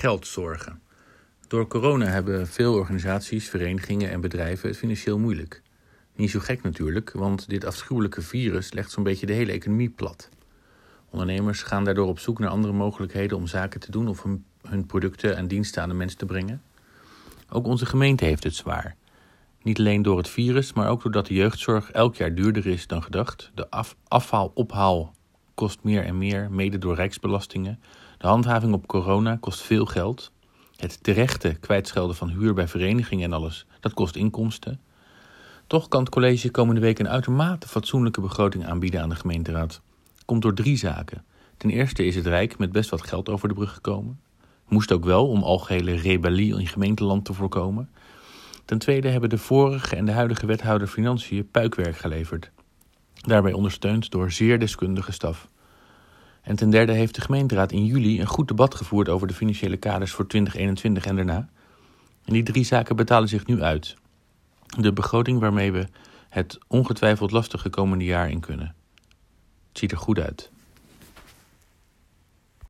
geld zorgen. Door corona hebben veel organisaties, verenigingen en bedrijven het financieel moeilijk. Niet zo gek natuurlijk, want dit afschuwelijke virus legt zo'n beetje de hele economie plat. Ondernemers gaan daardoor op zoek naar andere mogelijkheden om zaken te doen of hun, producten en diensten aan de mens te brengen. Ook onze gemeente heeft het zwaar. Niet alleen door het virus, maar ook doordat de jeugdzorg elk jaar duurder is dan gedacht. De af, kost meer en meer, mede door rijksbelastingen. De handhaving op corona kost veel geld. Het terechte kwijtschelden van huur bij verenigingen en alles, dat kost inkomsten. Toch kan het college komende week een uitermate fatsoenlijke begroting aanbieden aan de gemeenteraad. Komt door drie zaken. Ten eerste is het Rijk met best wat geld over de brug gekomen. Moest ook wel om algehele rebellie in gemeenteland te voorkomen. Ten tweede hebben de vorige en de huidige wethouder Financiën puikwerk geleverd. Daarbij ondersteund door zeer deskundige staf. En ten derde heeft de gemeenteraad in juli een goed debat gevoerd over de financiële kaders voor 2021 en daarna. En die drie zaken betalen zich nu uit. De begroting waarmee we het ongetwijfeld lastige komende jaar in kunnen. Het ziet er goed uit.